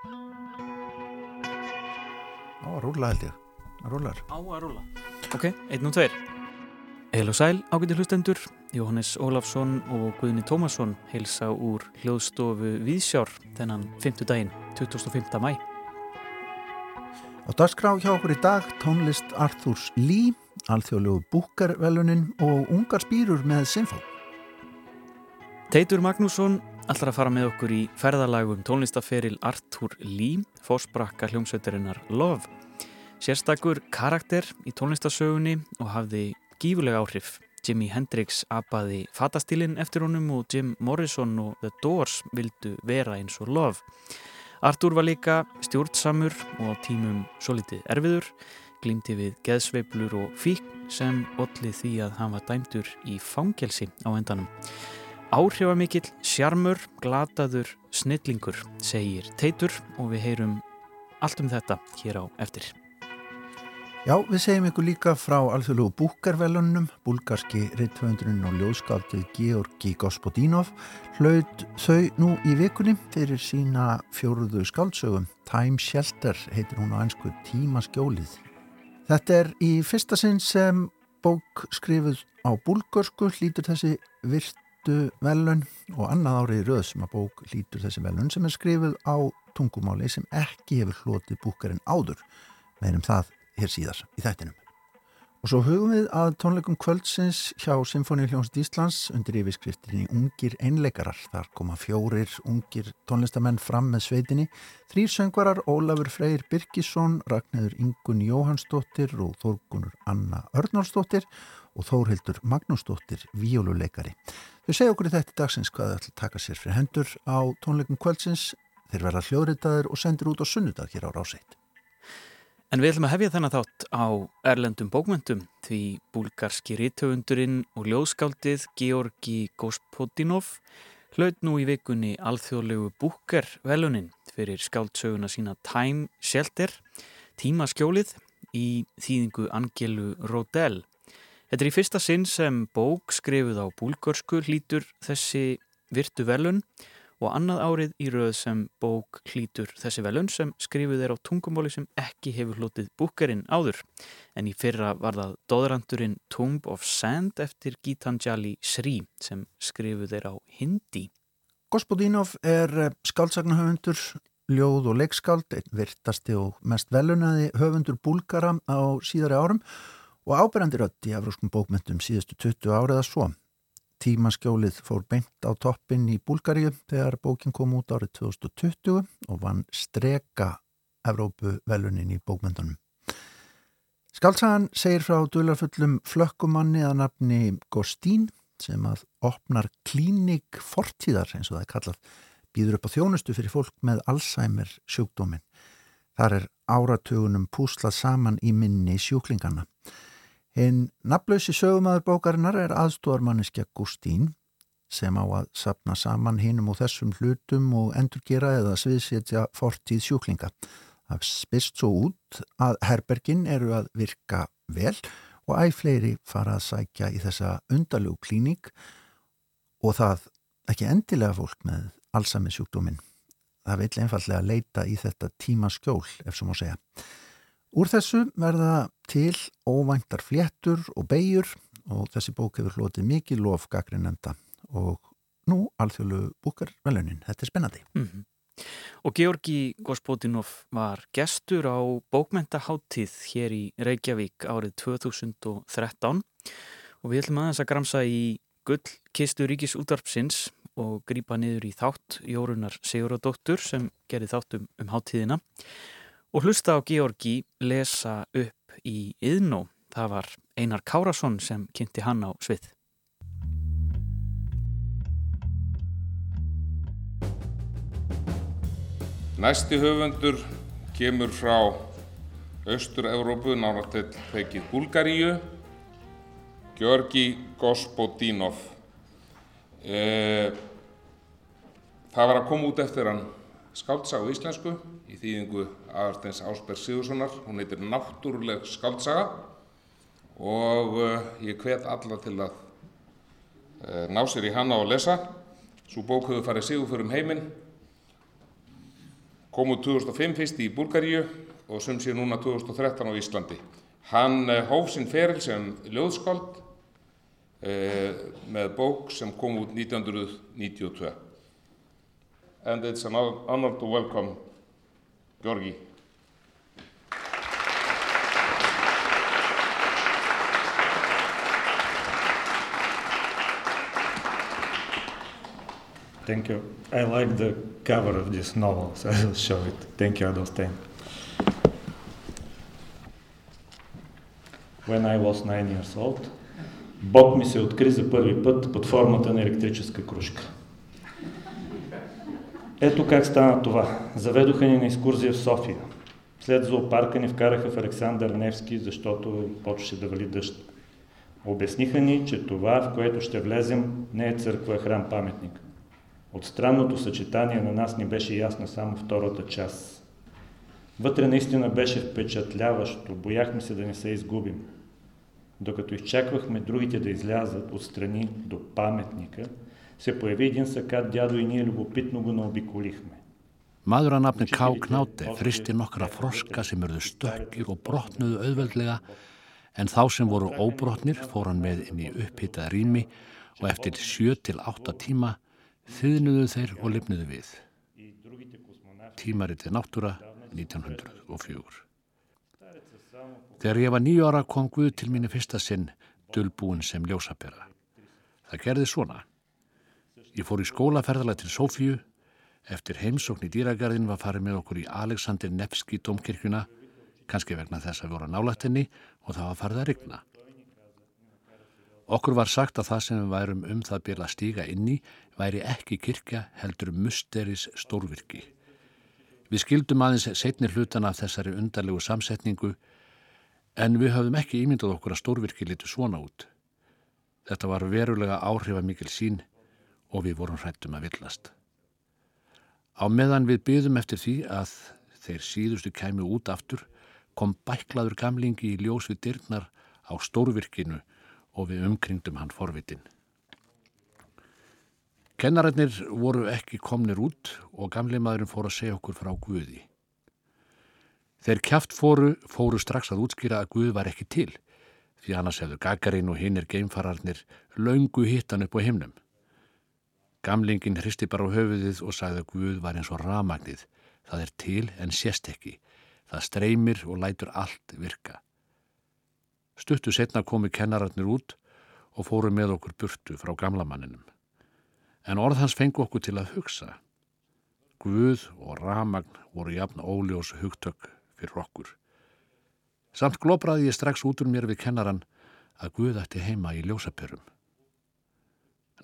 Á að rúla held ég. Það rúlar. Á að rúla. Ok, einn og tveir. Heil og sæl ágæti hlustendur. Jóhannes Ólafsson og Guðni Tómasson heilsa úr hljóðstofu Víðsjár þennan 5. daginn, 25. mæ. Á dagskrá hjá okkur í dag tónlist Arthurs Lee, alþjóðlegu búkarvelunin og ungar spýrur með Sinfó. Teitur Magnússon ætlar að fara með okkur í ferðalagum tónlistaferil Arthur Lee, fósbrakka hljómsveitarinnar Love. Sérstakur karakter í tónlistasögunni og hafði gífulega áhrif. Jimi Hendrix apaði fatastílinn eftir honum og Jim Morrison og The Doors vildu vera eins og Love. Arthur var líka stjórnsamur og á tímum svo litið erfiður, glýmdi við geðsveiblur og fík sem ollið því að hann var dæmdur í fangelsi á endanum. Áhrifamikill, sjarmur, glataður, snillingur, segir Teitur og við heyrum allt um þetta hér á eftir. Já, við segjum ykkur líka frá alþjóðlegu búkarvelunum, búlgarski rittvöndurinn og ljóðskáldið Georgi Gospodínov hlaut þau nú í vikunni fyrir sína fjóruðu skáldsögum. Time Shelter heitir hún á einsku tímaskjólið. Þetta er í fyrsta sinn sem bók skrifuð á búlgarsku hlýtur þessi virtu velun og annað árið röð sem að bók hlýtur þessi velun sem er skrifuð á tungumáli sem ekki hefur hlotið búkarinn áður. Meirum það hér síðar í þættinum. Og svo hugum við að tónleikum kvöldsins hjá Symfóni Hljónst Íslands undir yfirskriftinni Ungir einleikarar. Þar koma fjórir ungir tónlistamenn fram með sveitinni. Þrýr söngvarar Ólafur Freyr Birkisson, Ragnæður Ingun Jóhannsdóttir og Þórgunur Anna Örnársdóttir og Þórhildur Magnúsdóttir, víóluleikari. Þau segja okkur í þetta dagsins hvað þau ætla að taka sér fyrir hendur á tónleikum kvöldsins. Þeir verða hljóðritaður og sendir út á sunnudag hér á Ráseitt. En við ætlum að hefja þennan þátt á erlendum bókmöntum því búlgarski rítöfundurinn og ljóðskáldið Georgi Gospodinov hlaut nú í vikunni alþjóðlegu búker velunin fyrir skáldsöguna sína Time Shelter, tímaskjólið í þýðingu Angelu Rodell. Þetta er í fyrsta sinn sem bók skrifuð á búlgarsku hlítur þessi virtu velun og annað árið í rauð sem bók hlítur þessi velun sem skrifuð er á tungumóli sem ekki hefur hlutið búkerinn áður. En í fyrra var það dóðrandurinn Tomb of Sand eftir Gitanjali Sri sem skrifuð er á hindi. Gospodínov er skálsagnahöfundur, ljóð og leikskáld, einn virtasti og mest velunaði höfundur búlgara á síðari árum og áberandi rött í afrúskum bókmyndum síðustu 20 áriða svo. Tímaskjólið fór beint á toppin í Búlgaríu þegar bókin kom út árið 2020 og vann streka Evrópu velunin í bókmyndunum. Skálsagan segir frá dularfullum flökkumanni að nafni Gostín sem að opnar klínik fortíðar eins og það er kallað býður upp á þjónustu fyrir fólk með Alzheimer sjúkdómin. Þar er áratugunum púslað saman í minni sjúklingana. Hinn naflausi sögumæður bókarinnar er aðstóðarmanniskja Gustín sem á að sapna saman hinnum og þessum hlutum og endurgera eða sviðsetja fortíð sjúklinga. Það spyrst svo út að herbergin eru að virka vel og æg fleiri fara að sækja í þessa undaljú klíník og það ekki endilega fólk með allsami sjúkdóminn. Það vil einfallega leita í þetta tíma skjól ef svo má segja. Úr þessu verða til óvæntar fléttur og beigur og þessi bók hefur hlotið mikið lof gaggrinenda og nú alþjóðlu búkar velunin. Þetta er spennandi. Mm -hmm. Og Georgi Gospodinov var gestur á bókmentaháttíð hér í Reykjavík árið 2013 og við ætlum aðeins að gramsa í gull kistu ríkis útvarpsins og grýpa niður í þátt Jórunar Siguradóttur sem gerði þáttum um háttíðina og hlusta á Georgi lesa upp í Yðnó. Það var Einar Kárasson sem kynnti hann á svið. Næsti höfundur kemur frá Östur-Európu, náttúrulega tekið Búlgaríu, Georgi Gospodínov. E, það var að koma út eftir hann skáldsaga á íslensku í þýðingu Aðarsteins Ásberg Sigurssonar. Hún heitir Náttúruleg skáldsaga og uh, ég hvet alla til að uh, ná sér í hana og lesa. Svo bók hefur farið sigur fyrir um heiminn kom úr 2005 fyrst í Búlgaríu og sem sé núna 2013 á Íslandi. Hann eh, hóf sinn feril sem ljóðskáld eh, með bók sem kom út 1992. And it's an honor to welcome Georgi. Thank you. I like the cover of this novel, so I will show it. Thank you, Adelstein. When I was nine years old, Бог ми се откри за първи път под формата на електрическа кружка. Ето как стана това. Заведоха ни на екскурзия в София. След зоопарка ни вкараха в Александър Невски, защото почваше да вали дъжд. Обясниха ни, че това, в което ще влезем, не е църква, а храм паметник. От странното съчетание на нас ни беше ясна само втората част. Вътре наистина беше впечатляващо, бояхме се да не се изгубим. Докато изчаквахме другите да излязат отстрани до паметника, се появи един сакат дядо и ние любопитно го наобиколихме. Maður að nafni K. Knáti fristi nokkra froska sem urðu stökkir og brotnuðu auðveldlega en þá sem voru óbrotnir fór hann með inn í upphittað rými og eftir 7-8 tíma þyðnuðu þeir og lifnuðu við. Tímaritið náttúra 1904. Þegar ég var nýju ára kom Guð til mínu fyrsta sinn dölbúin sem ljósapera. Það gerði svona. Ég fór í skólaferðala til Sofíu. Eftir heimsókn í dýragarðin var farið með okkur í Alexander Nevski domkirkjuna, kannski vegna þess að að nálægt henni og það var farið að rigna. Okkur var sagt að það sem við værum um það byrja að stíga inn í væri ekki kirkja heldur musteris stórvirki. Við skildum aðeins setni hlutana af þessari undarlegu samsetningu en við höfðum ekki ímyndað okkur að stórvirki litu svona út. Þetta var verulega áhrifamikil sín og við vorum hrættum að villast. Á meðan við byðum eftir því að þeir síðustu kæmi út aftur kom bæklaður gamlingi í ljós við dyrnar á stórvirkinu og við umkringdum hann forvitin. Kennararnir voru ekki komnir út og gamli maðurinn fór að segja okkur frá Guði. Þeir kæft fóru, fóru strax að útskýra að Guð var ekki til, því annars hefðu Gagarin og hinnir geimfararnir laungu hittan upp á himnum. Gamlingin hristi bara á höfuðið og sagði að Guð var eins og ramagnið. Það er til en sést ekki. Það streymir og lætur allt virka. Stuttu setna komu kennararnir út og fóru með okkur burtu frá gamlamanninum. En orð hans fengu okkur til að hugsa. Guð og ramagn voru jafn óljós hugtök fyrir okkur. Samt globraði ég strax út úr mér við kennaran að Guð ætti heima í ljósaperum.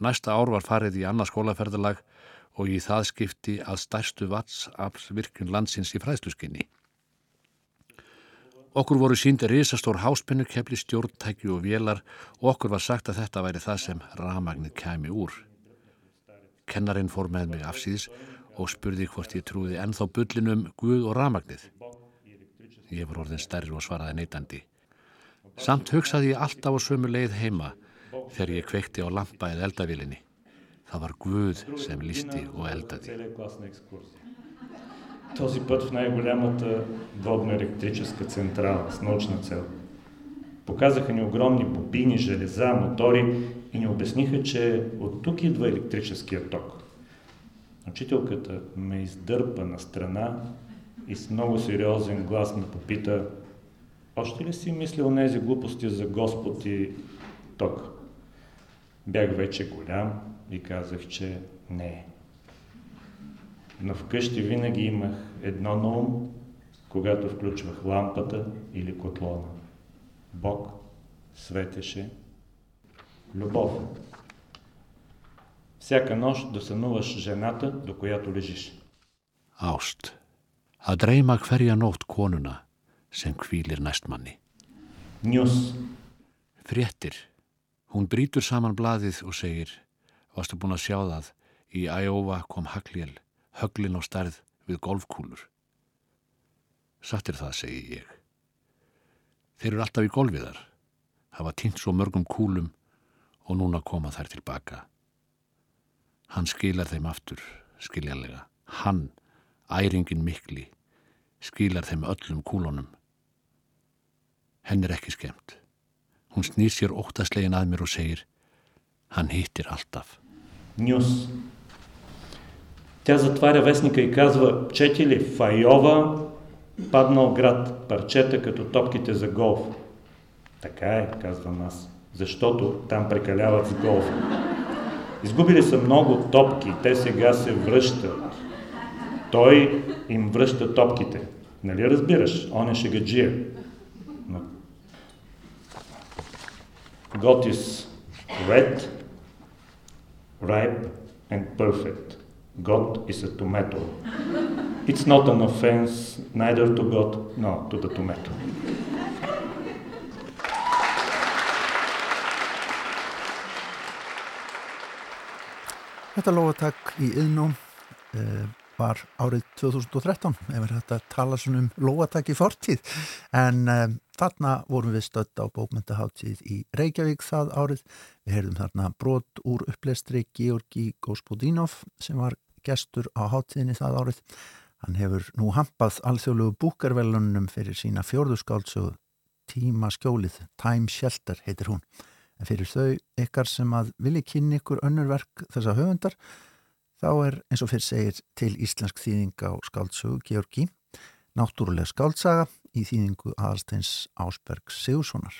Næsta ár var farið í annað skólaferðalag og í það skipti að stærstu vatsafls virkun landsins í fræðsluskinni. Okkur voru síndi risastór háspennukefli, stjórntæki og vélar og okkur var sagt að þetta væri það sem ramagnir kæmi úr. Kennarin fór með mig afsýðis og spurði hvort ég trúði ennþá bullinum Guð og ramagnið. Ég var orðin stærri og svaraði neytandi. Samt hugsaði ég alltaf á sömu leið heima þegar ég kveikti á lampa eða eldavílinni. Það var Guð sem lísti og eldaði. Този път в най-голямата водно-електрическа централа с научна цел. Показаха ни огромни бобини, железа, мотори и ни обясниха, че от тук идва електрическия ток. Учителката ме издърпа на страна и с много сериозен глас ме попита още ли си мислил тези глупости за Господ и ток? Бях вече голям и казах, че не. Но вкъщи винаги имах едно на ум, когато включвах лампата или котлона. Бог светеше любов. Всяка нощ да сънуваш жената, до която лежиш. Ást. Að dreyma hverja nótt konuna sem kvílir næstmanni. News. Fréttir. Hún brítur saman blaðið og segir Varstu búin að sjá það? Í Æjóva kom haglél, höglin á starð við golfkúlur. Sattir það, segi ég. Þeir eru alltaf í golfiðar. Hafa týnt svo mörgum kúlum og núna koma þær tilbaka. Hann skilar þeim aftur, skiljanlega. Hann Æringin mikli skilar þeim öllum kúlunum. Henn er ekki skemmt. Hún snýr sér óttaslegin að mér og segir Hann hittir alltaf. Нюс. Тя затваря вестника и казва, чете ли, в Айова паднал град, парчета като топките за голф. Така е, казвам аз, защото там прекаляват с голф. Изгубили са много топки, те сега се връщат. Той им връща топките. Нали разбираш? Он е шегаджия. God is red, ripe and perfect. God is a tomato. It's not an offense neither to God nor to the tomato. Þetta lofatak í yðnum uh, var árið 2013 ef við þetta tala svona um lofatak í fortíð en uh, þarna vorum við stödd á bókmyndaháttíð í Reykjavík það árið. Við heyrðum þarna brot úr uppleistri Georgi Gospodinov sem var gestur á háttíðinni það árið. Hann hefur nú hampað alþjóðlegu búkarvelunum fyrir sína fjórðuskáldsögu Tíma skjólið, Time Shelter heitir hún. En fyrir þau ykkar sem að vilja kynni ykkur önnurverk þessa höfundar þá er eins og fyrir segir til íslensk þýðinga á skáldsögu Georgi, náttúrulega skáldsaga í þýðingu aðalsteins Ásberg Sigurssonar.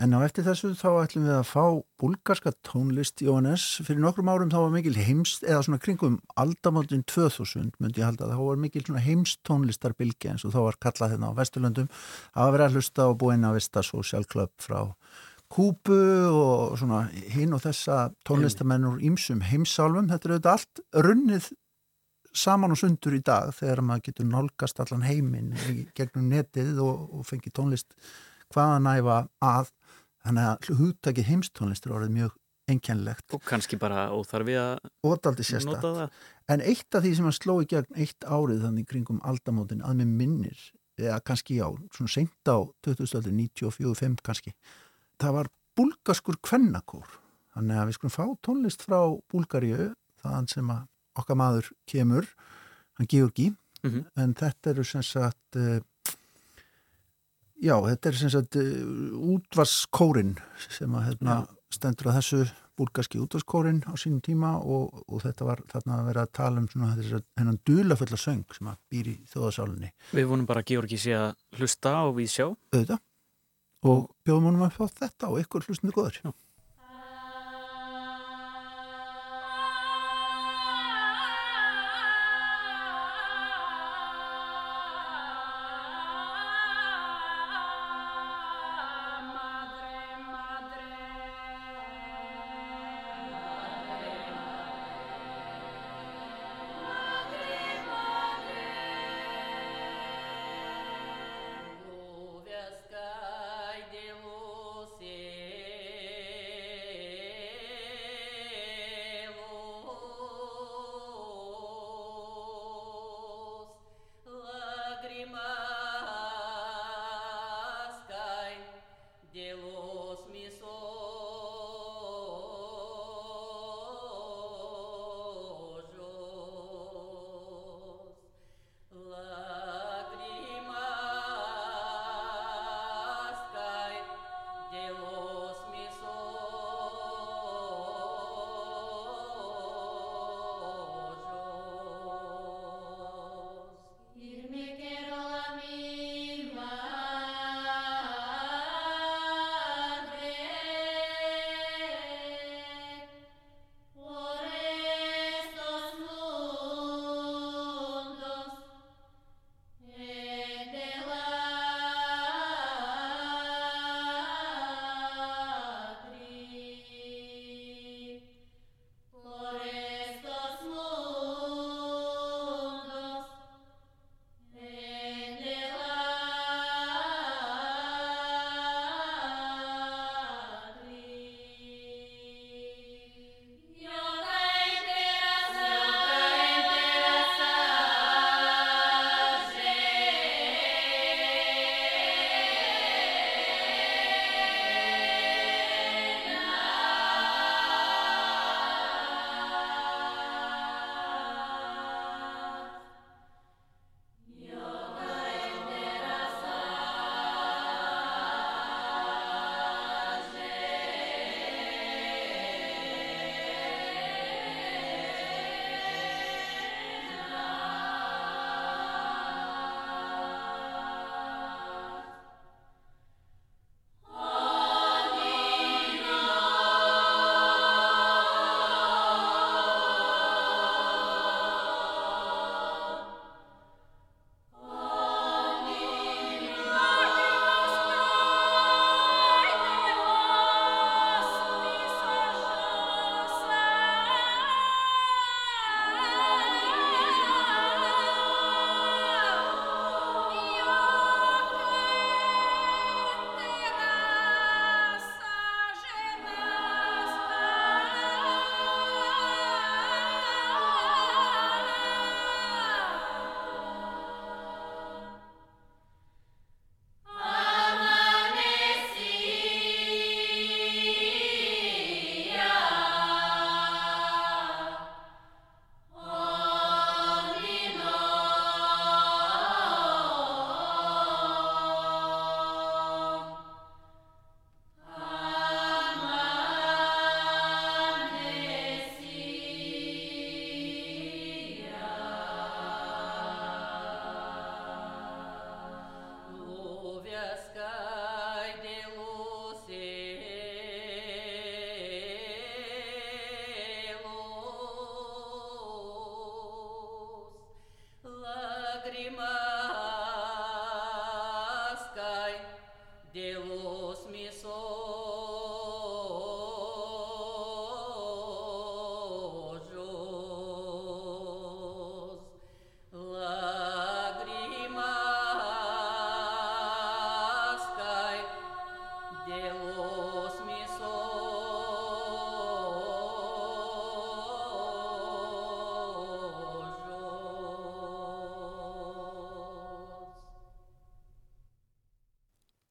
En á eftir þessu þá ætlum við að fá búlgarska tónlist ONS. Fyrir nokkrum árum þá var mikil heimst, eða svona kringum aldamöndin 2000 myndi ég halda þá var mikil svona heimst tónlistarbilgi eins og þá var kallað hérna á Vesturlöndum að vera að hlusta og búin að vista Club frá Kúbu og svona hinn og þessa tónlistamennur ímsum heimsálfum, þetta er auðvitað allt runnið saman og sundur í dag þegar maður getur nálgast allan heiminn gegnum netið og, og fengi tónlist hvaða næfa að. Þannig að húttaki heimstónlist er orðið mjög einkennlegt og kannski bara óþarfi að nota það. En eitt af því sem að sló í gegn eitt árið þannig kringum aldamótin að með minnir eða kannski á, svona seint á 2094-5 kannski það var búlgaskur kvennakór. Þannig að við skulum fá tónlist frá Búlgaríu, þaðan sem að okkar maður kemur hann Georgi, mm -hmm. en þetta eru sem sagt uh, já, þetta er sem sagt uh, útvarskórin sem að hérna, stendur að þessu búlgarski útvarskórin á sínum tíma og, og þetta var þarna að vera að tala um svona hennan dulafulla söng sem að býr í þjóðasálinni Við vonum bara að Georgi sé að hlusta og við sjá. Auðvitað. Og bjóðum honum að fá þetta og ykkur hlustinu góður Já.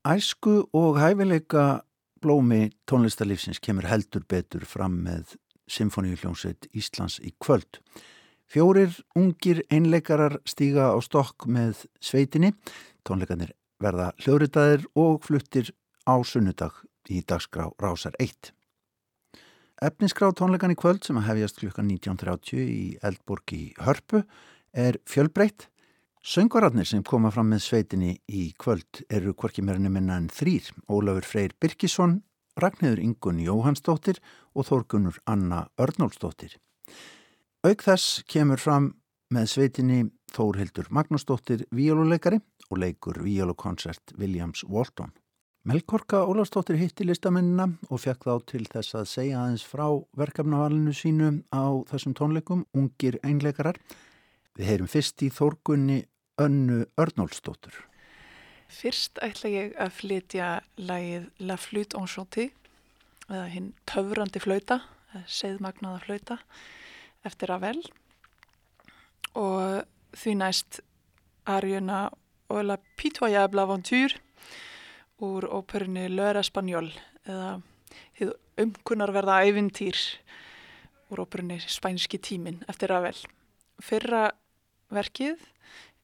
Æsku og hæfileika blómi tónlistarlífsins kemur heldur betur fram með Symfóníuljónsveit Íslands í kvöld. Fjórir ungir einleikarar stíga á stokk með sveitinni. Tónleikarnir verða hljóðritaðir og fluttir á sunnudag í dagskrá Rásar 1. Efniskrá tónleikan í kvöld sem að hefjast klukkan 19.30 í Eldborg í Hörpu er fjölbreytt. Söngararnir sem koma fram með sveitinni í kvöld eru hvorki meira nefnina en þrýr. Ólafur Freyr Birkisson, Ragnhildur Ingun Jóhannsdóttir og Þórgunur Anna Örnólfsdóttir. Auk þess kemur fram með sveitinni Þórhildur Magnúsdóttir víjóluleikari og leikur víjólukonsert Williams Walton. Melkorka Ólafsdóttir hitti listamennina og fekk þá til þess að segja aðeins frá verkefnavalinu sínu á þessum tónleikum, ungir einleikarar. Við heyrum fyrst í Þórgunni Önnu Örnólfsdóttur. Fyrst ætla ég að flytja lagið La Flute Enchanté eða hinn töfrandi flauta, seðmagnaða flauta eftir að vel og því næst arjuna og La Pitoyable Aventure úr óperunni Löra Spanjól eða hið umkunnarverða ævintýr úr óperunni Spænski tímin eftir að vel. Fyrra verkið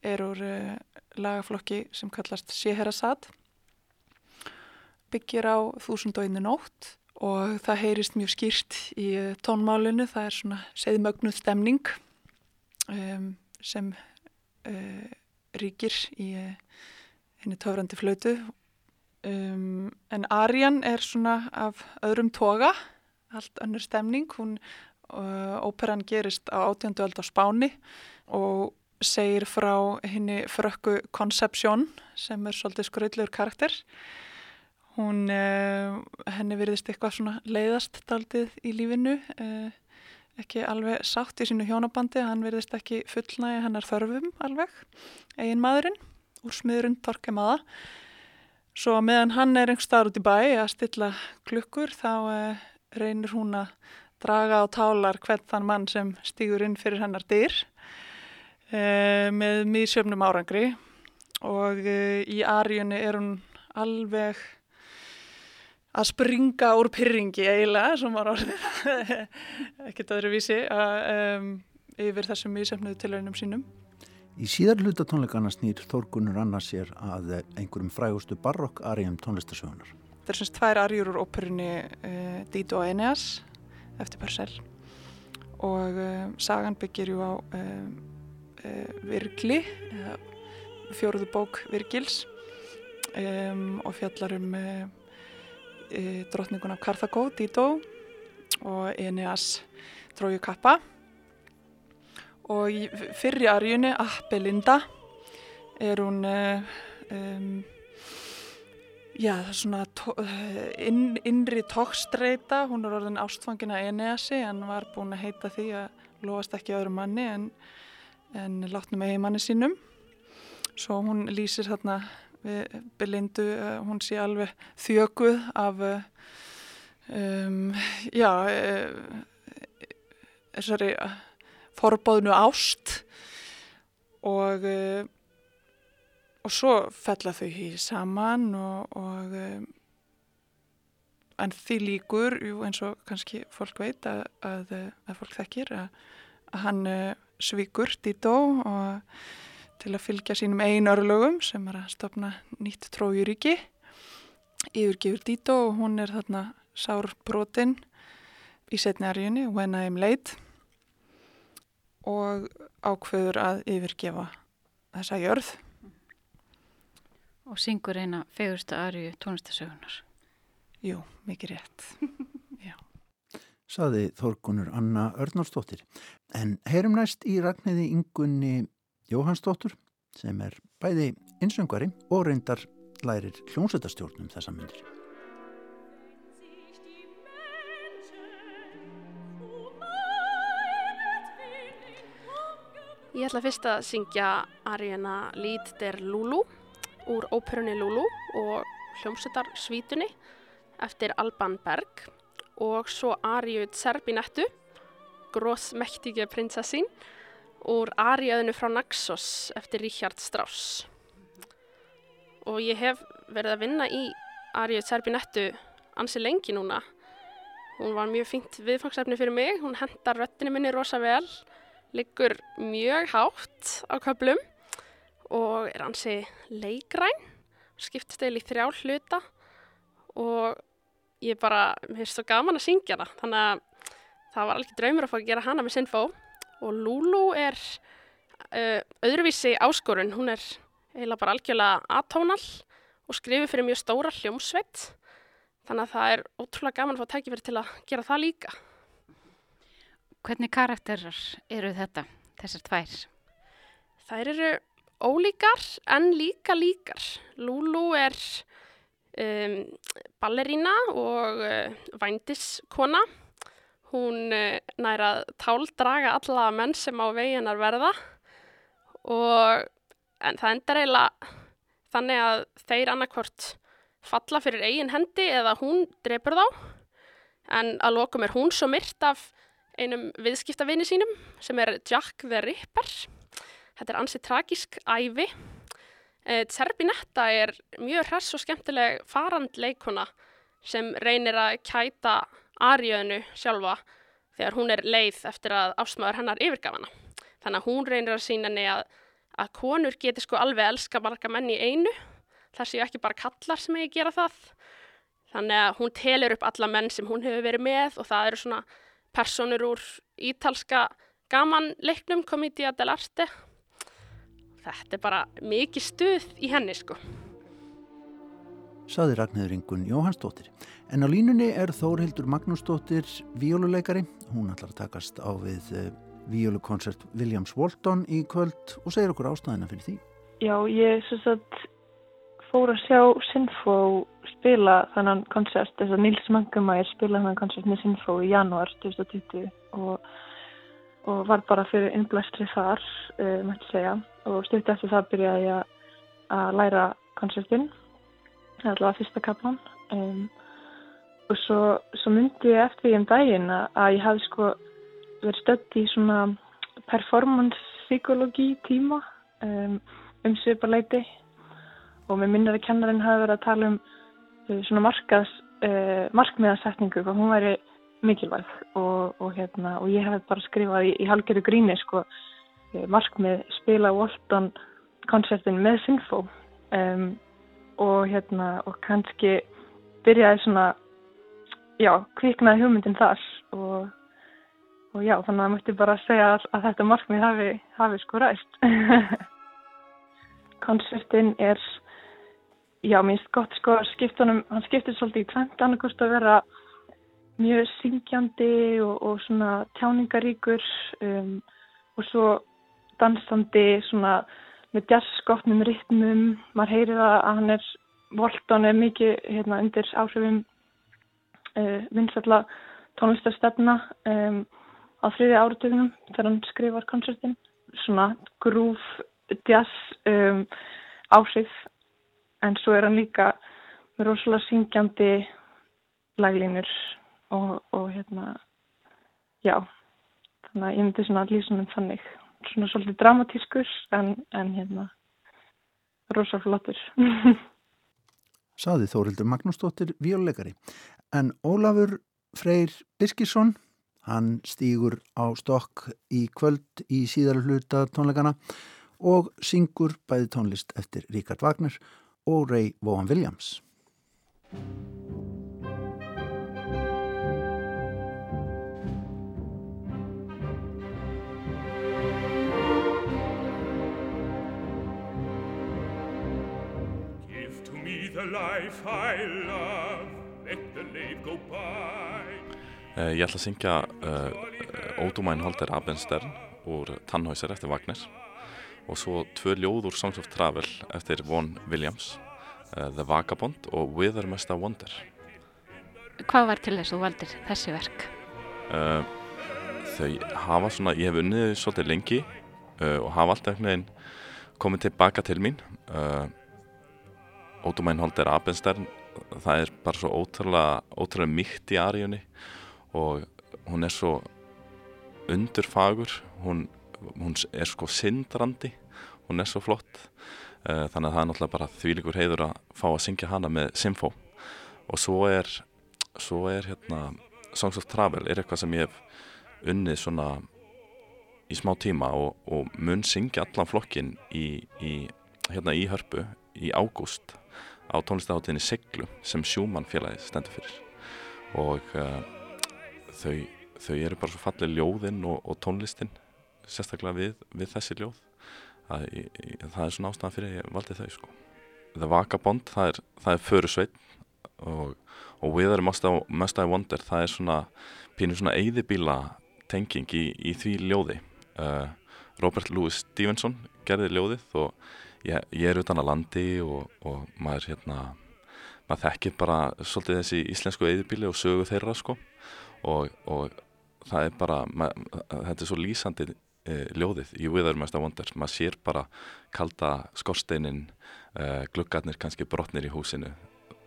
er úr uh, lagaflokki sem kallast Sjeherasad byggir á þúsund og einu nótt og það heyrist mjög skýrt í uh, tónmálinu, það er svona seðmögnuð stemning um, sem uh, ríkir í henni töfrandi flötu um, en Arjan er svona af öðrum toga. Allt önnur stemning. Hún, óperan gerist á átjöndu öld á Spáni og segir frá henni frökku Conception sem er svolítið skröðlur karakter. Hún uh, henni virðist eitthvað svona leiðast daldið í lífinu uh, ekki alveg sátt í sínu hjónabandi hann virðist ekki fullnægi hennar þörfum alveg, eigin maðurinn úr smiðurinn Torkemaða svo meðan hann er einhver starf út í bæ að stilla klukkur þá reynir hún að draga á tálar hvern þann mann sem stýgur inn fyrir hennar dyr uh, með mísjöfnum árangri og uh, í Arjunni er hún alveg að springa úr pyrringi eiginlega, sem var orðið ekkert öðruvísi um, yfir þessum mísjöfnuðu tilhörnum sínum. Í síðar hlutatónleikana snýr Þórgunur annars sér að einhverjum frægustu barokk arjum tónlistasögunar. Það er semst tvær arjur úr óperunni uh, Dido og Eneas eftir Pörsel og uh, sagan byggir ju á uh, Virgli fjóruðu bók Virgils um, og fjallar um drotningun af Karthagó, Dido og Eneas Tróju Kappa og í fyrri arjunni Appelinda er hún um, já, svona inn, innri tókstreita hún er orðin ástfangin að Eneasi hann var búin að heita því að lofast ekki öðru manni en, en látnum með heimanni sínum. Svo hún lýsir þarna við Belindu, hún sé alveg þjökuð af um, já þessari forbóðnu ást. Og og svo fella þau í saman og, og en því líkur jú, eins og kannski fólk veit að, að, að fólk þekkir að, að hann svíkur Dito og til að fylgja sínum einu örlögum sem er að stopna nýtt trójuríki yfirgifur Dito og hún er þarna sárbrotin í setni arjunni When I am late og ákveður að yfirgefa þessa jörð og syngur eina fegursta arju tónlistasögunar Jú, mikið rétt. Saði Þorgunur Anna Örnársdóttir en heyrum næst í Ragnæði Ingunni Jóhannsdóttur sem er bæði einsöngari og reyndar lærir hljómsveitastjórnum þessa myndir Ég ætla fyrst að syngja Arjana Lít der Lulu úr óperunni Lulu og hljómsveitar Svítunni eftir Alban Berg og svo Arju Tserbinettu, Grósmektige prinsessin úr Arjöðinu frá Naxos eftir Richard Strauss. og ég hef verið að vinna í Ariu Serbinettu ansi lengi núna. Hún var mjög fínt viðfangsefni fyrir mig, hún hendar röttinu minni rosa vel, liggur mjög hátt á köplum og er ansi leikræn, skiptist eil í þrjá hluta og ég bara, mér finnst svo gaman að syngja hana, þannig að það var alveg draumur að fá að gera hana með Sinfó og Lulu er uh, öðruvísi áskorun, hún er eiginlega bara algjörlega atónal og skrifir fyrir mjög stóra hljómsveit þannig að það er ótrúlega gaman að fá tækifæri til að gera það líka. Hvernig karakterar eru þetta, þessar tvær? Þær eru ólíkar en líka líkar. Lulu er um, ballerína og uh, vændiskona. Hún uh, nær að táldraga alla menn sem á veginar verða og en það endar eiginlega þannig að þeir annarkvort falla fyrir eigin hendi eða hún drefur þá en að lokum er hún svo myrt af einum viðskiptavinni sínum sem er Jack the Ripper. Þetta er ansið tragísk ævi. Serbinetta er mjög hress og skemmtileg farandleikuna sem reynir að kæta Ariönu sjálfa þegar hún er leið eftir að ásmaður hennar yfirgafana. Þannig að hún reynir að sína henni að, að konur geti sko alveg elska marga menn í einu. Það séu ekki bara kallar sem hefur gera það. Þannig að hún telur upp alla menn sem hún hefur verið með og það eru svona personur úr ítalska gamanleiknum, Comedia dell'arte. Þetta er bara mikið stuð í henni sko. Saði Ragnhildur Ingun Jóhannsdóttir. En á línunni er Þórhildur Magnúsdóttir víóluleikari. Hún ætlar að takast á við uh, víólukonsert Williams Walton í kvöld og segir okkur ástæðina fyrir því. Já, ég svo að fór að sjá Sinfo spila þannan konsert, þess að Nils Mangamær spila þannan konsert með Sinfo í janúar 2020 og, og var bara fyrir innblæstri þar, uh, mætti segja og stutt eftir það byrjaði ég að læra konsertin það er allavega fyrsta kaplan um, og svo, svo myndi ég eftir því um daginn að ég hafi sko verið stödd í svona performance psykologi tíma um, um sviparleiti og mér minnir að kennarinn hafi verið að tala um uh, svona markaðs uh, markmiðasetningu og hún væri mikilvæg. Og, og hérna og ég hef bara skrifað í, í halgeru gríni sko markmið spila Walton koncertin með Sinfo um, og hérna og kannski byrjaði svona já, kviknaði hugmyndin þar. Og, og já, þannig að maður mötti bara segja að, að þetta markmið hafi, hafi sko ræst. Koncertin er já, minnst gott sko skiptunum, hann skiptir svolítið í tvent annarkost að vera mjög syngjandi og, og svona tjáningaríkur. Um, og svo dansandi svona með jazzskotnum ritmum. Maður heyrir að hann er Volton er mikið hérna, undir áhrifum uh, vinsalla tónlistarstefna um, á þriði áratögnum þegar hann skrifar koncertin svona grúf jazz um, áhrif. En svo er hann líka með rosalega syngjandi laglínur og, og hérna já þannig að ég myndi svona lýsunum þannig svona svolítið dramatískur en, en hérna rosaflottur Saði Þórildur Magnúsdóttir violegari. En Ólafur Freyr Birkisson hann stýgur á stokk í kvöld í síðar hluta tónleikana og syngur bæði tónlist eftir Ríkard Wagner og Ray Vaughan Williams life I love, let the life go by. Uh, ég ætla að syngja uh, Ódúmæn Holder Abenstern úr Tannhäuser eftir Wagner og svo tvö ljóð úr Songs of Travel eftir Vaughan Williams, uh, The Vagabond og Whither Must I Wander. Hvað var til þess að þú valdir þessi verk? Þau hafa svona, ég hef unnið svolítið lengi og hafa alltaf einhvern veginn komið tilbaka til mín og Ótumænhold er Abenstern það er bara svo ótrúlega ótrúlega mýkt í aríunni og hún er svo undurfagur hún, hún er sko syndrandi hún er svo flott uh, þannig að það er náttúrulega bara þvílikur heiður að fá að syngja hana með Simfó og svo er, svo er hérna, Songs of Travel er eitthvað sem ég hef unnið svona í smá tíma og, og mun syngja allan flokkin í, í, hérna í hörpu í ágúst á tónlistaháttinni Siglu sem Sjúmann félagi stendur fyrir og uh, þau, þau eru bara svo fallið ljóðinn og, og tónlistin sérstaklega við, við þessi ljóð það, í, í, það er svona ástæðan fyrir að ég valdi þau sko. The Vagabond, það er, er Förusveit og, og Wither Must I, Must I Wonder, það er svona pínur svona eyðibíla tenging í, í því ljóði uh, Robert Louis Stevenson gerði ljóðið og ég, ég er utan að landi og, og maður hérna maður þekkir bara svolítið þessi íslensku eyðibíli og sögu þeirra sko. Og, og það er bara mað, þetta er svo lýsandi e, ljóðið. Í I Wonder maður sér bara kalda skorsteinin e, gluggarnir kannski brotnir í húsinu.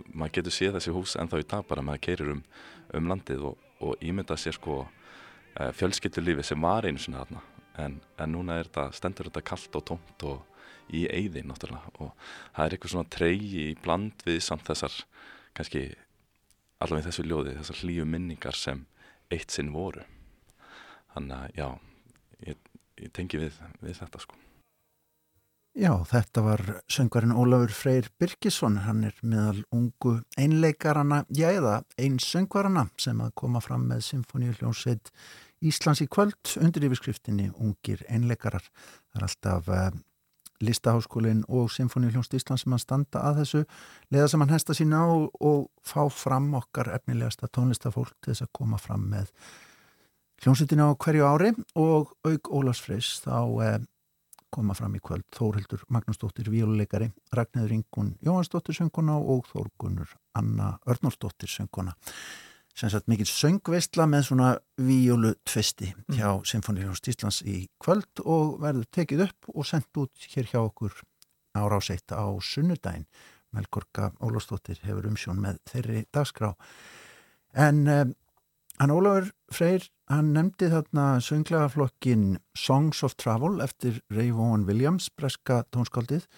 Maður getur séð þessi hús en þá í dag bara maður keirir um, um landið og, og ímynda sér sko e, fjölskyldulífi sem var einu svona þarna. En, en núna er þetta, stendur þetta kallt og tómt og í eyði náttúrulega. Og það er eitthvað svona treyji í bland við samt þessar kannski allaveg þessu ljóði, þessar hlýju minningar sem eitt sinn voru. Þannig að já ég, ég tengi við, við þetta sko. Já, þetta var söngvarinn Ólafur Freyr Birkisson, hann er meðal ungu einleikarana, já eða einn söngvarana sem að koma fram með Symfóníu hljónsveit Íslands í kvöld undir yfirskriftinni Ungir einleikarar. Það er alltaf uh, listaháskólinn og Symfóníu hljónst Íslands sem að standa að þessu leða sem hann hesta sína á og fá fram okkar efnilegasta tónlistafólk til þess að koma fram með hljónsveitina á hverju ári og auk Ólafs Freys þá uh, koma fram í kvöld Þórhildur Magnúsdóttir Víluleikari, Ragnæður Ingun Jóhansdóttir sönguna og Þórgunur Anna Örnórsdóttir sönguna sem sagt mikil söngveistla með svona víjulu tvisti mm. hjá mm. Sinfoníljónst Íslands í kvöld og verður tekið upp og sendt út hér hjá okkur ára áseitt á sunnudaginn Melgorka Ólafsdóttir hefur umsjón með þeirri dagskrá en um, Hann Ólafur Freyr, hann nefndi þarna sönglegaflokkin Songs of Travel eftir Ray Vaughan Williams, breska tónskaldið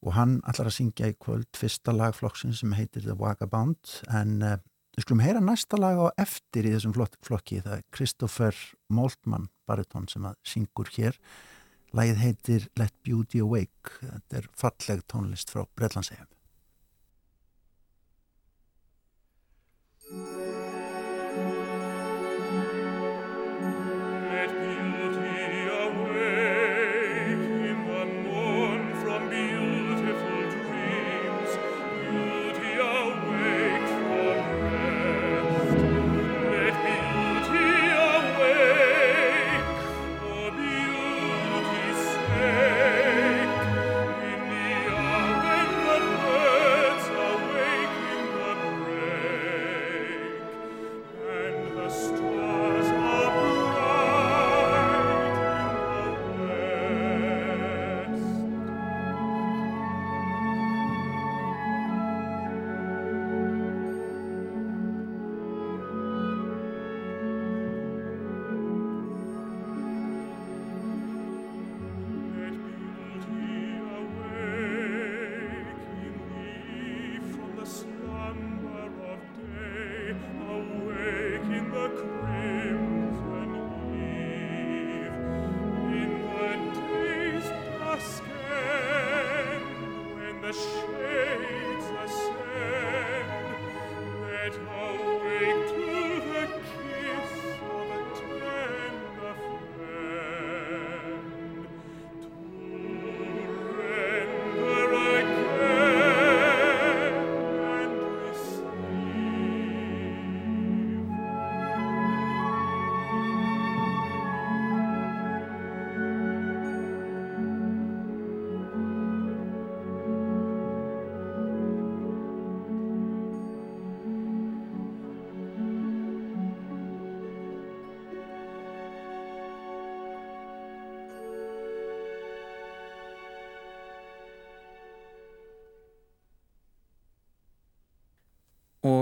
og hann allar að syngja í kvöld fyrsta lagflokkin sem heitir The Vagabond en uh, við skulum heyra næsta lag á eftir í þessum flokki, það er Christopher Moltmann baritón sem að syngur hér. Lagið heitir Let Beauty Awake, þetta er falleg tónlist frá Breitlandsegum.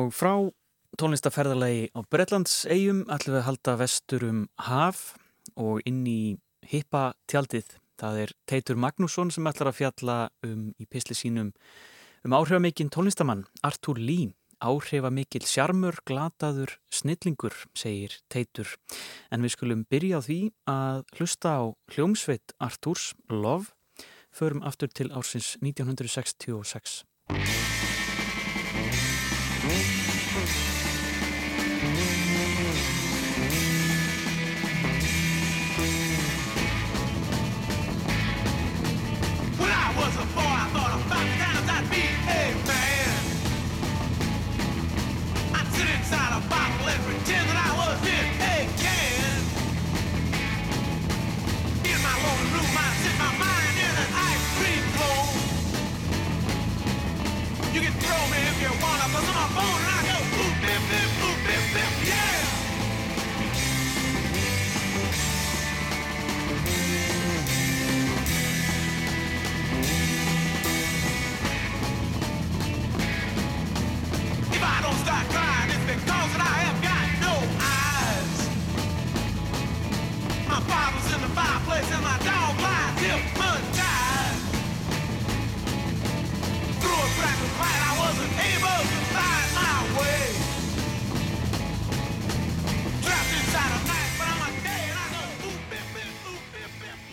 Og frá tónlistaferðalagi á Breitlands eigum ætlum við að halda vestur um haf og inn í hippa tjaldið Það er Teitur Magnússon sem ætlar að fjalla um í pisli sínum um áhrifamikinn tónlistamann Artur Lee. Áhrifamikill sjarmur, glataður, snillingur, segir Teitur. En við skulum byrja á því að hlusta á hljómsveit Arturs Love, förum aftur til ársins 1966. Mm-hmm.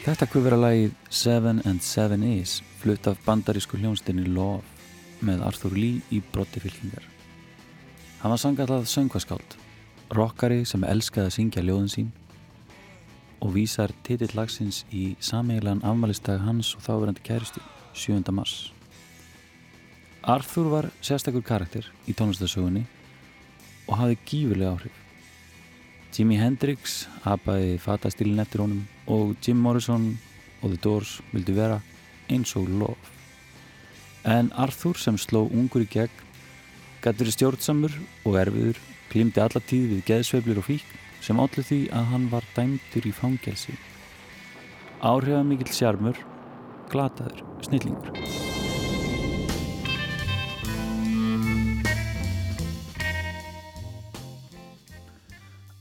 Þetta kvöfur að lagið Seven and Seven Is flutt af bandarísku hljónstinni Love með Arthur Lee í brotti fylkingar. Hann var sangallað söngvaskáld, rockari sem elskaði að syngja ljóðin sín og vísar titill lagsins í sameigilegan afmælistag hans og þáverandi kæristi 7. mars. Arthur var sérstakur karakter í tónlistasögunni og hafði gífurlega áhrif. Jimi Hendrix apaði fatastílinn eftir honum og Jim Morrison og The Doors vildi vera eins og lof. En Arthur sem sló ungur í gegn gæti verið stjórnsamur og erfiður, klimti alla tíð við geðsveiflir og fík sem allir því að hann var dæmtur í fangelsi. Áhrifamikill sjarmur, glataður, snillingur.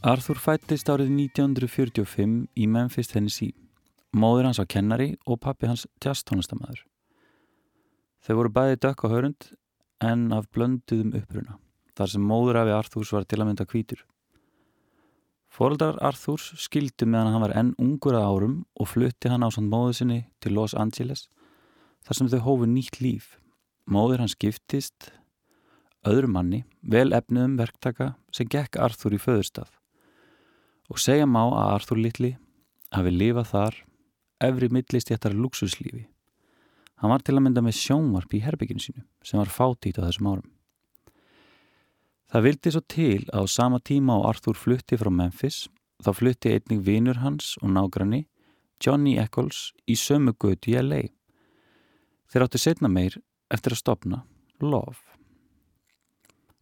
Arthur fættist árið 1945 í Memphis, Tennessee. Móður hans var kennari og pappi hans tjastónastamæður. Þau voru bæði dökk á hörund en af blönduðum uppruna, þar sem móður afi Arthurs var til að mynda kvítur. Fóreldrar Arthurs skildu meðan hann var enn ungur að árum og flutti hann á samt móðu sinni til Los Angeles, þar sem þau hófu nýtt líf. Móður hans giftist öðru manni, vel efniðum verktaka sem gekk Arthur í föðurstað og segja má að Arthur Littli hafi lifað þar efri millistjættar luxuslífi. Hann var til að mynda með sjónvarp í herbygginu sínu sem var fátít á þessum árum. Það vildi svo til að á sama tíma á Arthur flutti frá Memphis þá flutti einnig vinur hans og nágranni Johnny Eccles í sömu götu í LA. Þeir áttu setna meir eftir að stopna Love.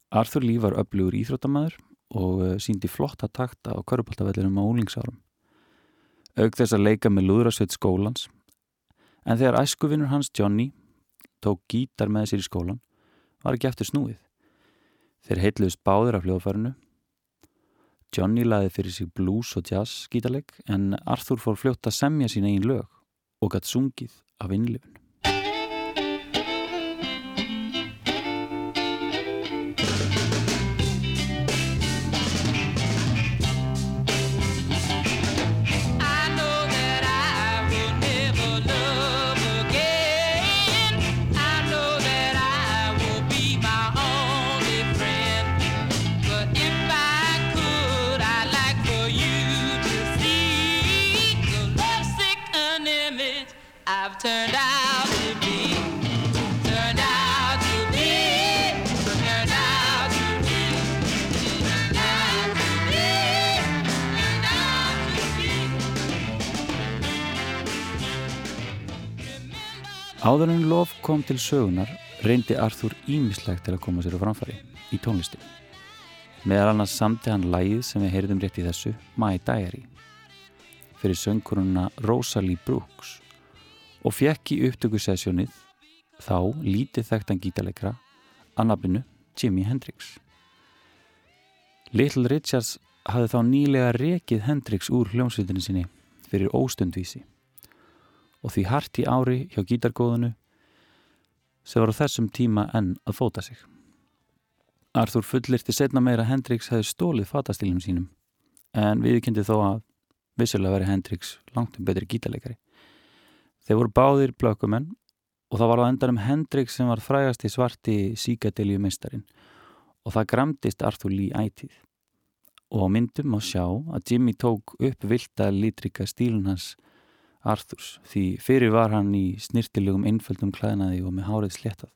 Arthur Lee var öflugur íþróttamæður og eh, síndi flotta takta á körpáltavellinum á úlingsárum. Aug þess að leika með lúðrasveit skólans, en þegar æskuvinnur hans Johnny tók gítar með sér í skólan, var ekki eftir snúið. Þeir heitluðist báðir af hljóðfærinu. Johnny laði fyrir sig blues og jazz gítarleik, en Arthur fór fljótt að semja sín einn lög og gætt sungið af innlifinu. Áður en lof kom til sögunar reyndi Arthur ímislegt til að koma sér á framfari í tónlistin. Meðal annars samti hann lægið sem við heyrðum rétt í þessu, My Diary, fyrir sönguruna Rosalie Brooks og fekk í upptökusessjónið þá lítið þekktan gítarleikra að nafninu Jimi Hendrix. Little Richards hafði þá nýlega rekið Hendrix úr hljómsveitinu sinni fyrir óstundvísi og því hart í ári hjá gítargóðinu sem var á þessum tíma enn að fóta sig. Arthur fullirti setna meira að Hendrix hefði stólið fatastílum sínum en viðkynnti þó að vissulega veri Hendrix langt um betri gítarleikari. Þeir voru báðir blökumenn og það var á endanum Hendrix sem var frægast í svarti síkadelju meistarin og það gramdist Arthur Lee ætið og á myndum á sjá að Jimmy tók upp vilda lítrika stílun hans Arthurs því fyrir var hann í snirtilegum einföldum klæðnaði og með hárið sléttað.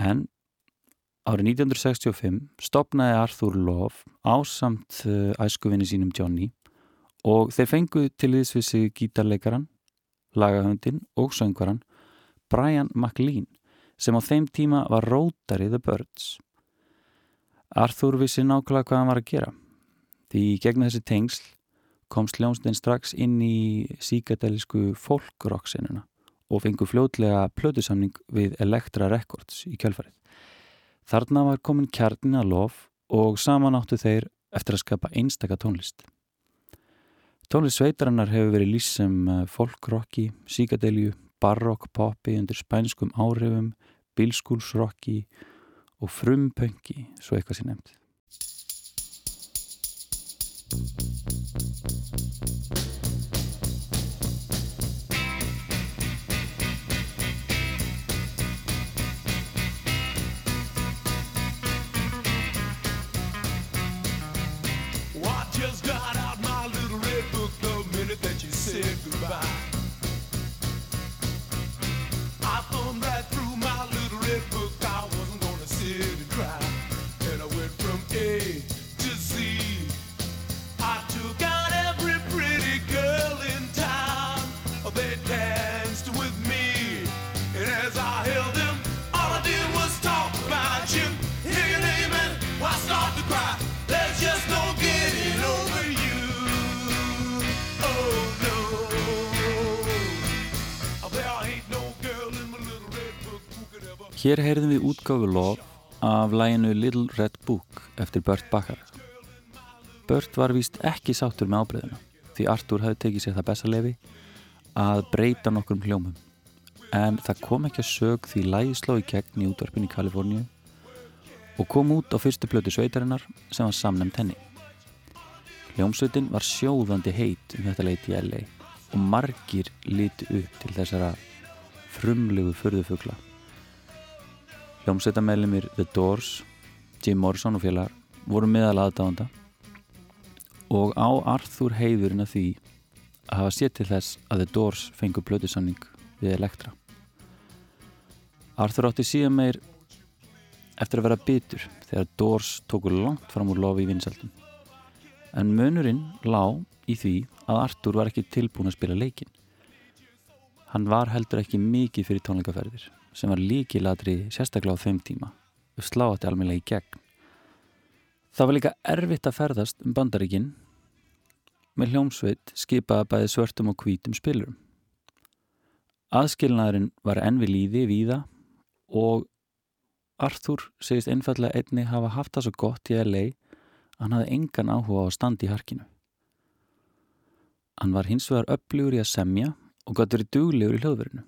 En árið 1965 stopnaði Arthur Love ásamt uh, æskuvinni sínum Johnny og þeir fenguð til þess við sig gítarleikaran, lagahöndin og söngvaran Brian McLean sem á þeim tíma var Rotary the Birds. Arthur vissi nákvæmlega hvað hann var að gera því gegna þessi tengsl kom sljónstinn strax inn í síkadelisku folkrocksinuna og fengu fljótlega plötusamning við Elektra Records í kjölfarið. Þarna var komin kjarnin að lof og samanáttu þeir eftir að skapa einstaka tónlist. Tónlist sveitarinnar hefur verið lýst sem eh, folkrocki, síkadelju, barokkpoppi undir spænskum áhrifum, bilskúlsrocki og frumpönki, svo eitthvað sem nefnd. Thank you. Hér heyrðum við útgáfu lof af læginu Little Red Book eftir Burt Bakkar. Burt var víst ekki sáttur með ábreyðuna því Artur hafði tekið sér það besalefi að breyta nokkrum hljómum en það kom ekki að sög því lægi sló í gegn í útvarpin í Kaliforníu og kom út á fyrstu plötu sveitarinnar sem var samnæmt henni. Hljómsveitin var sjóðandi heit um þetta leiti í LA og margir líti upp til þessara frumlegu förðufugla. Hljómsveitamælimir The Doors, Jim Morrison og félagar voru meðal aðdáðanda og á Arthur heiðurinn að því að hafa sétt til þess að The Doors fengu plötusanning við Elektra. Arthur átti síðan meir eftir að vera bitur þegar Doors tóku langt fram úr lofi í vinsaldum. En munurinn lá í því að Arthur var ekki tilbúin að spila leikin. Hann var heldur ekki mikið fyrir tónleikaferðir sem var líkilatri sérstaklega á þeim tíma og slátti alveg í gegn. Það var líka erfitt að ferðast um bandaríkinn með hljómsveit skipaða bæði svörtum og hvítum spilurum. Aðskilnaðurinn var enn við líði víða og Arthur segist einfallega einni hafa haft það svo gott í LA að hann hafði engan áhuga á að standa í harkinu. Hann var hins vegar upplugur í að semja og gott verið duglegur í hljóðverinu.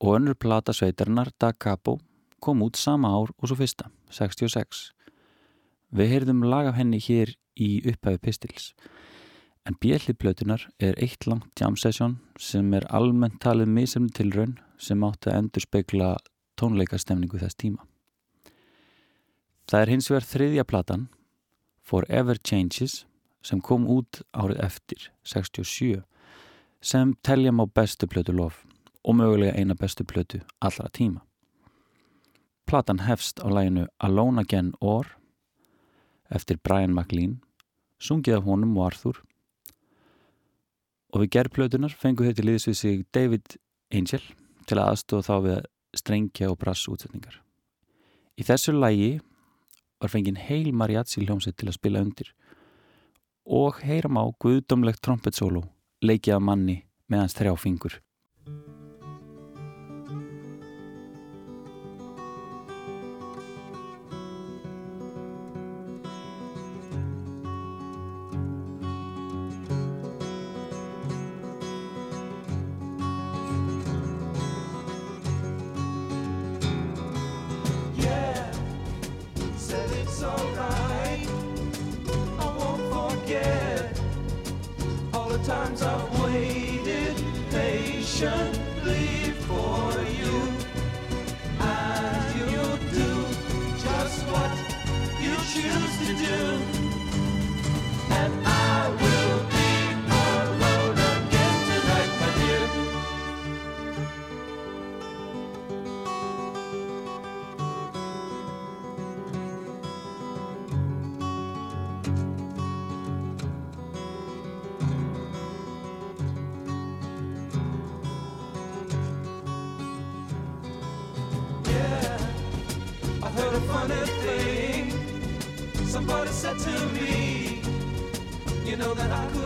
Og önnur plata sveitarinnar, Da Capo, kom út sama ár og svo fyrsta, 66. Við heyrðum lag af henni hér í upphæfi Pistils. En bjellið plötunar er eitt langt jam session sem er almennt talið misemni tilraun sem átti að endur speikla tónleikastemningu þess tíma. Það er hins vegar þriðja platan, Forever Changes, sem kom út árið eftir, 67, sem telja má bestu plötu lof og mögulega eina bestu plötu allra tíma. Platan hefst á læginu Alone Again Or eftir Brian McLean, sungið af honum og Arthur og við gerð plötunar fengu til liðs við sig David Angel til að aðstofa þá við strengja og brass útsetningar. Í þessu lægi var fengið heil mariachi hljómsett til að spila undir og heyram á guðdómlegt trompetsólu leikið af manni með hans þrjá fingur. to me, You know that I could.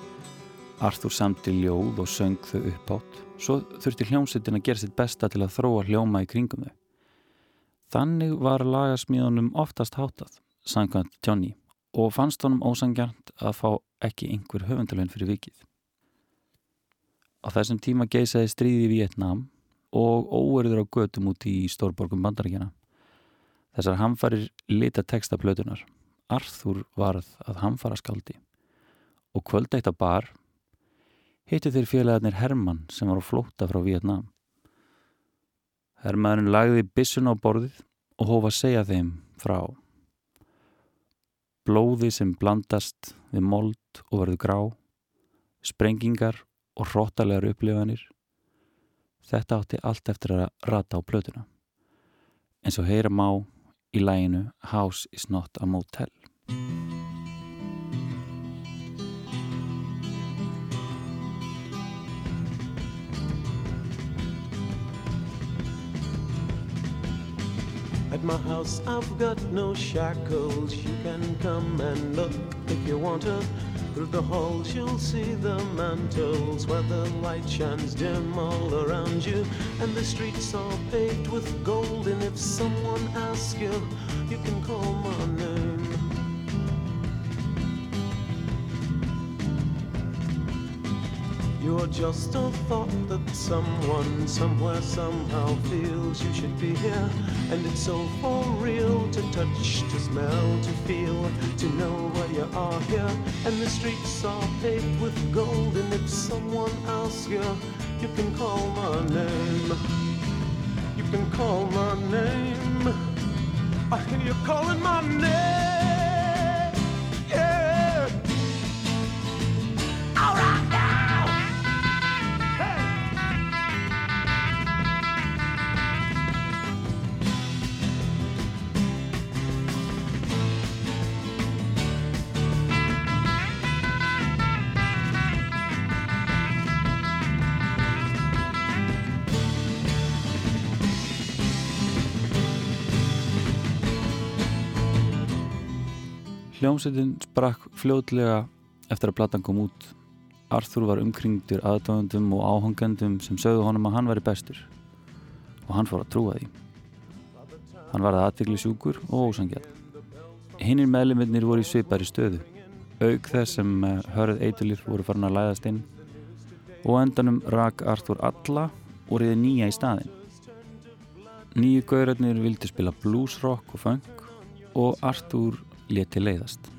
Arthur samti ljóð og söng þau uppátt svo þurfti hljómsettin að gera sitt besta til að þróa hljóma í kringum þau. Þannig var lagasmíðunum oftast hátað, sangkvæmt Johnny og fannst honum ósangjant að fá ekki einhver höfundalögn fyrir vikið. Á þessum tíma geysaði stríði í Vietnám og óverður á götum út í stórborgum bandaríkjana. Þessar hamfarir lita textaplötunar. Arþúr varð að hamfara skaldi og kvöld eitt að bar hittu þeir félagarnir Hermann sem var á flóta frá Vietnám. Hermannin lagði bissun á borðið og hófa segja þeim frá blóði sem blandast við mold og verður grá, sprengingar og hróttalegar upplifanir. Þetta átti allt eftir að rata á plötuna. En svo heyra má í læginu House is not a motel. At my house. I've got no shackles. You can come and look if you want to. Through the halls you'll see the mantles where the light shines dim all around you. And the streets are paved with gold. And if someone asks you, you can call my name. You're just a thought that someone somewhere somehow feels you should be here. And it's so for real to touch, to smell, to feel, to know where you are here. And the streets are paved with gold. And if someone asks you, you can call my name. You can call my name. I hear you calling my name. Hljómsveitin sprakk fljótlega eftir að platan kom út. Arthur var umkringdur aðdáðundum og áhangandum sem sögðu honum að hann væri bestur og hann fór að trúa því. Hann var að aðtikli sjúkur og ósangjall. Hinnir meðluminnir voru í svipari stöðu, auk þess sem eh, hörð eitulir voru farin að læðast inn og endanum rak Arthur alla og reyði nýja í staðin. Nýju gaurarnir vildi spila bluesrock og funk og Arthur leti leiðast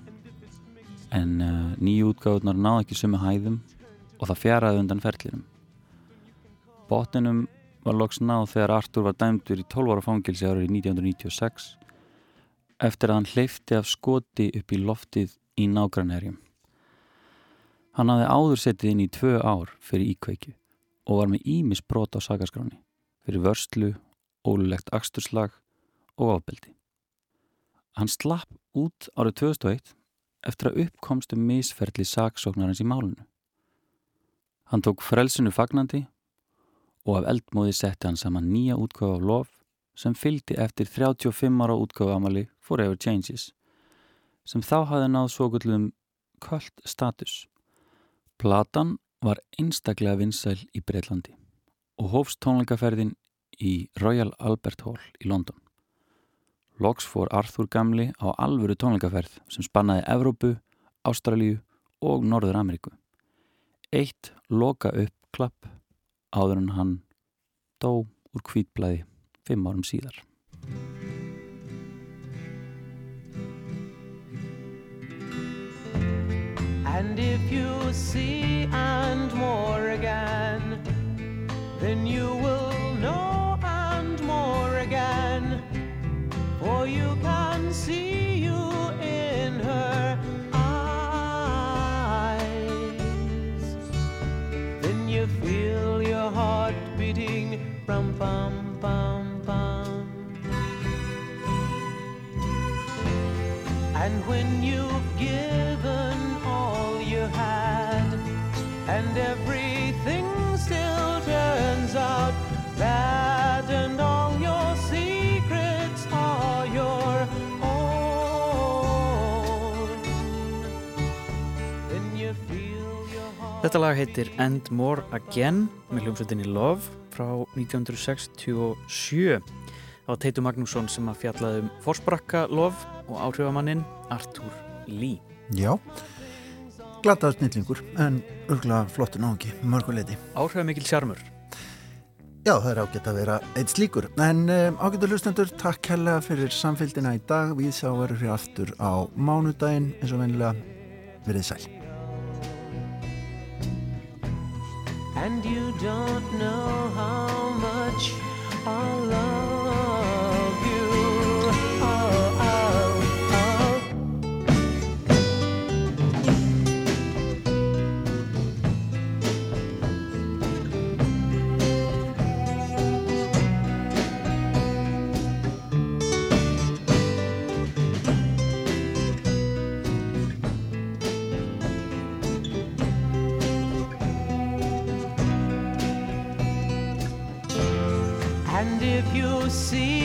en uh, nýju útgáðunar náði ekki sömu hæðum og það fjaraði undan ferlinum. Botninum var loks náð þegar Artur var dæmdur í 12 ára fangilsi árið 1996 eftir að hann hleyfti af skoti upp í loftið í nágrannherjum. Hann hafði áður settið inn í tvö ár fyrir íkveikju og var með ímis brot á sagaskráni fyrir vörslu, ólulegt axturslag og ofbeldi. Hann slapp út árið 2001 eftir að uppkomstu misferðli saksóknarins í málunu. Hann tók frelsinu fagnandi og af eldmóði setti hann saman nýja útgáfa af lof sem fylgdi eftir 35 ára útgáfa amali Forever Changes sem þá hafði náð svo gullum kvöld status. Platan var einstaklega vinsæl í Breitlandi og hófst tónleikaferðin í Royal Albert Hall í London. Loks fór Arthur Gamli á alvöru tónleikaferð sem spannaði Evrópu, Ástralíu og Norður Ameríku. Eitt loka upp klapp áður en hann dó úr kvítblæði fimm árum síðar. And if you see and Þetta lag heitir And More Again með hljómsveitinni Love frá 1967 Það var Teitur Magnússon sem að fjallaði um Forsbrakka Love og áhrifamannin Artur Lee Já, glataður snillingur en örgulega flottur náðungi, mörguleiti. Áhrifamikil sjarmur Já, það er ágætt að vera eitt slíkur. En um, ágættur hlustendur, takk hella fyrir samfélgina í dag. Við sjá verður fyrir aftur á mánudaginn eins og vennilega verið sæl. And you don't know how much I love see